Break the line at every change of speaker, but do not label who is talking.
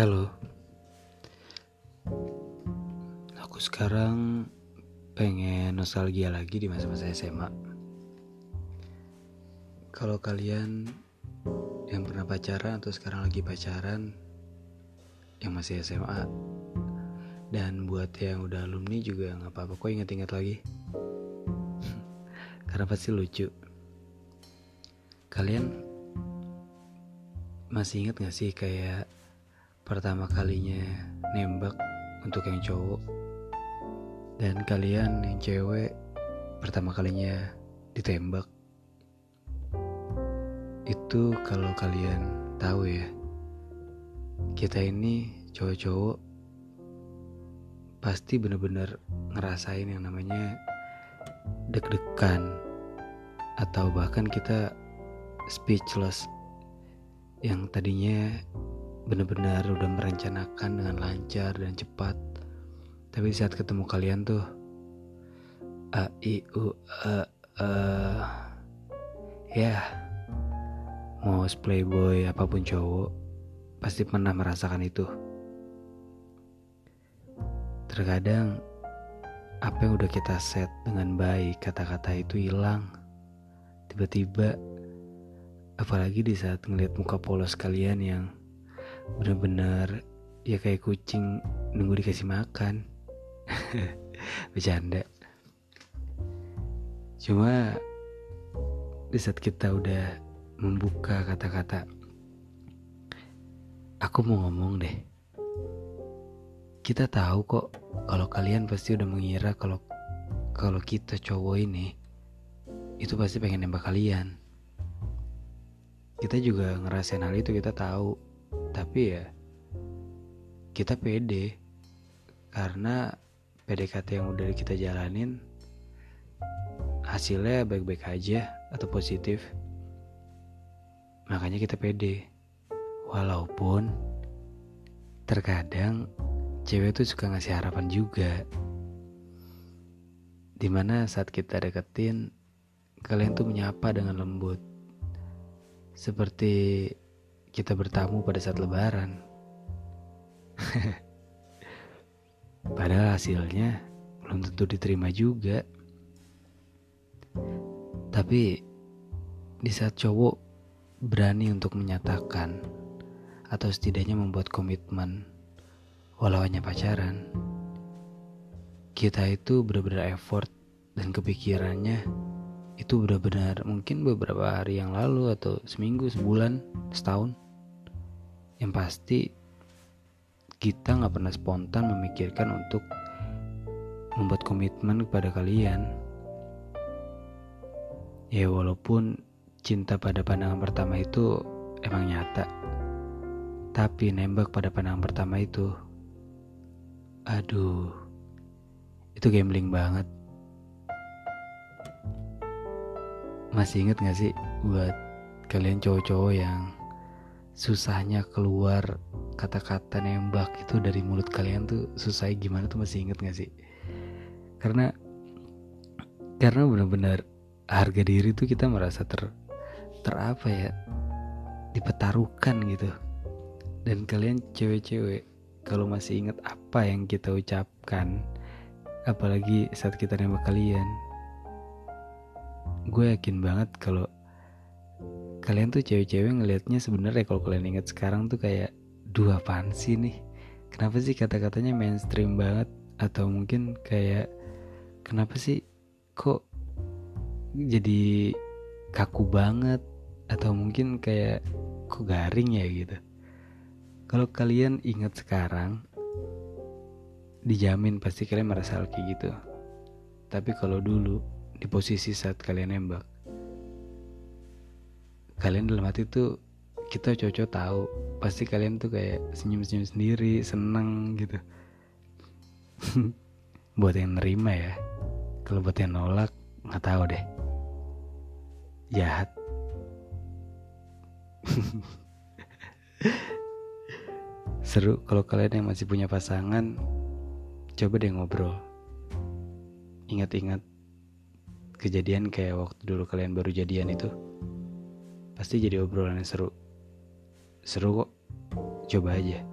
Halo. Aku sekarang pengen nostalgia lagi di masa-masa SMA. Kalau kalian yang pernah pacaran atau sekarang lagi pacaran yang masih SMA dan buat yang udah alumni juga nggak apa-apa kok inget-inget lagi karena pasti lucu kalian masih inget gak sih kayak pertama kalinya nembak untuk yang cowok dan kalian yang cewek pertama kalinya ditembak. Itu kalau kalian tahu ya kita ini cowok-cowok pasti bener-bener ngerasain yang namanya deg-degan atau bahkan kita speechless. Yang tadinya benar-benar udah merencanakan dengan lancar dan cepat. Tapi saat ketemu kalian tuh a i u e e ya mau playboy apa pun cowok pasti pernah merasakan itu. Terkadang apa yang udah kita set dengan baik kata-kata itu hilang. Tiba-tiba apalagi di saat ngeliat muka polos kalian yang bener-bener ya kayak kucing nunggu dikasih makan. Bercanda. Cuma di saat kita udah membuka kata-kata aku mau ngomong deh. Kita tahu kok kalau kalian pasti udah mengira kalau kalau kita cowok ini itu pasti pengen nembak kalian. Kita juga ngerasain hal itu kita tahu tapi ya kita pede. Karena PDKT yang udah kita jalanin hasilnya baik-baik aja atau positif. Makanya kita pede. Walaupun terkadang cewek tuh suka ngasih harapan juga. Di mana saat kita deketin kalian tuh menyapa dengan lembut. Seperti kita bertamu pada saat lebaran. Padahal hasilnya belum tentu diterima juga. Tapi di saat cowok berani untuk menyatakan atau setidaknya membuat komitmen walau hanya pacaran, kita itu benar-benar effort dan kepikirannya itu benar-benar mungkin beberapa hari yang lalu atau seminggu, sebulan, setahun. Yang pasti kita nggak pernah spontan memikirkan untuk membuat komitmen kepada kalian. Ya walaupun cinta pada pandangan pertama itu emang nyata. Tapi nembak pada pandangan pertama itu aduh itu gambling banget Masih inget gak sih buat kalian cowok-cowok yang susahnya keluar kata-kata nembak itu dari mulut kalian tuh susah gimana tuh masih inget gak sih? Karena karena benar-benar harga diri tuh kita merasa ter ter apa ya dipertaruhkan gitu dan kalian cewek-cewek kalau masih inget apa yang kita ucapkan apalagi saat kita nembak kalian gue yakin banget kalau kalian tuh cewek-cewek ngelihatnya sebenarnya kalau kalian ingat sekarang tuh kayak dua apaan sih nih? Kenapa sih kata-katanya mainstream banget? Atau mungkin kayak kenapa sih kok jadi kaku banget? Atau mungkin kayak kok garing ya? Gitu. Kalau kalian ingat sekarang dijamin pasti kalian merasa kayak gitu. Tapi kalau dulu di posisi saat kalian nembak kalian dalam hati tuh kita cocok tahu pasti kalian tuh kayak senyum-senyum sendiri seneng gitu. Buat yang nerima ya. Kalau buat yang nolak nggak tahu deh. Jahat. Seru kalau kalian yang masih punya pasangan coba deh ngobrol. Ingat-ingat kejadian kayak waktu dulu kalian baru jadian itu pasti jadi obrolan yang seru. Seru kok. Coba aja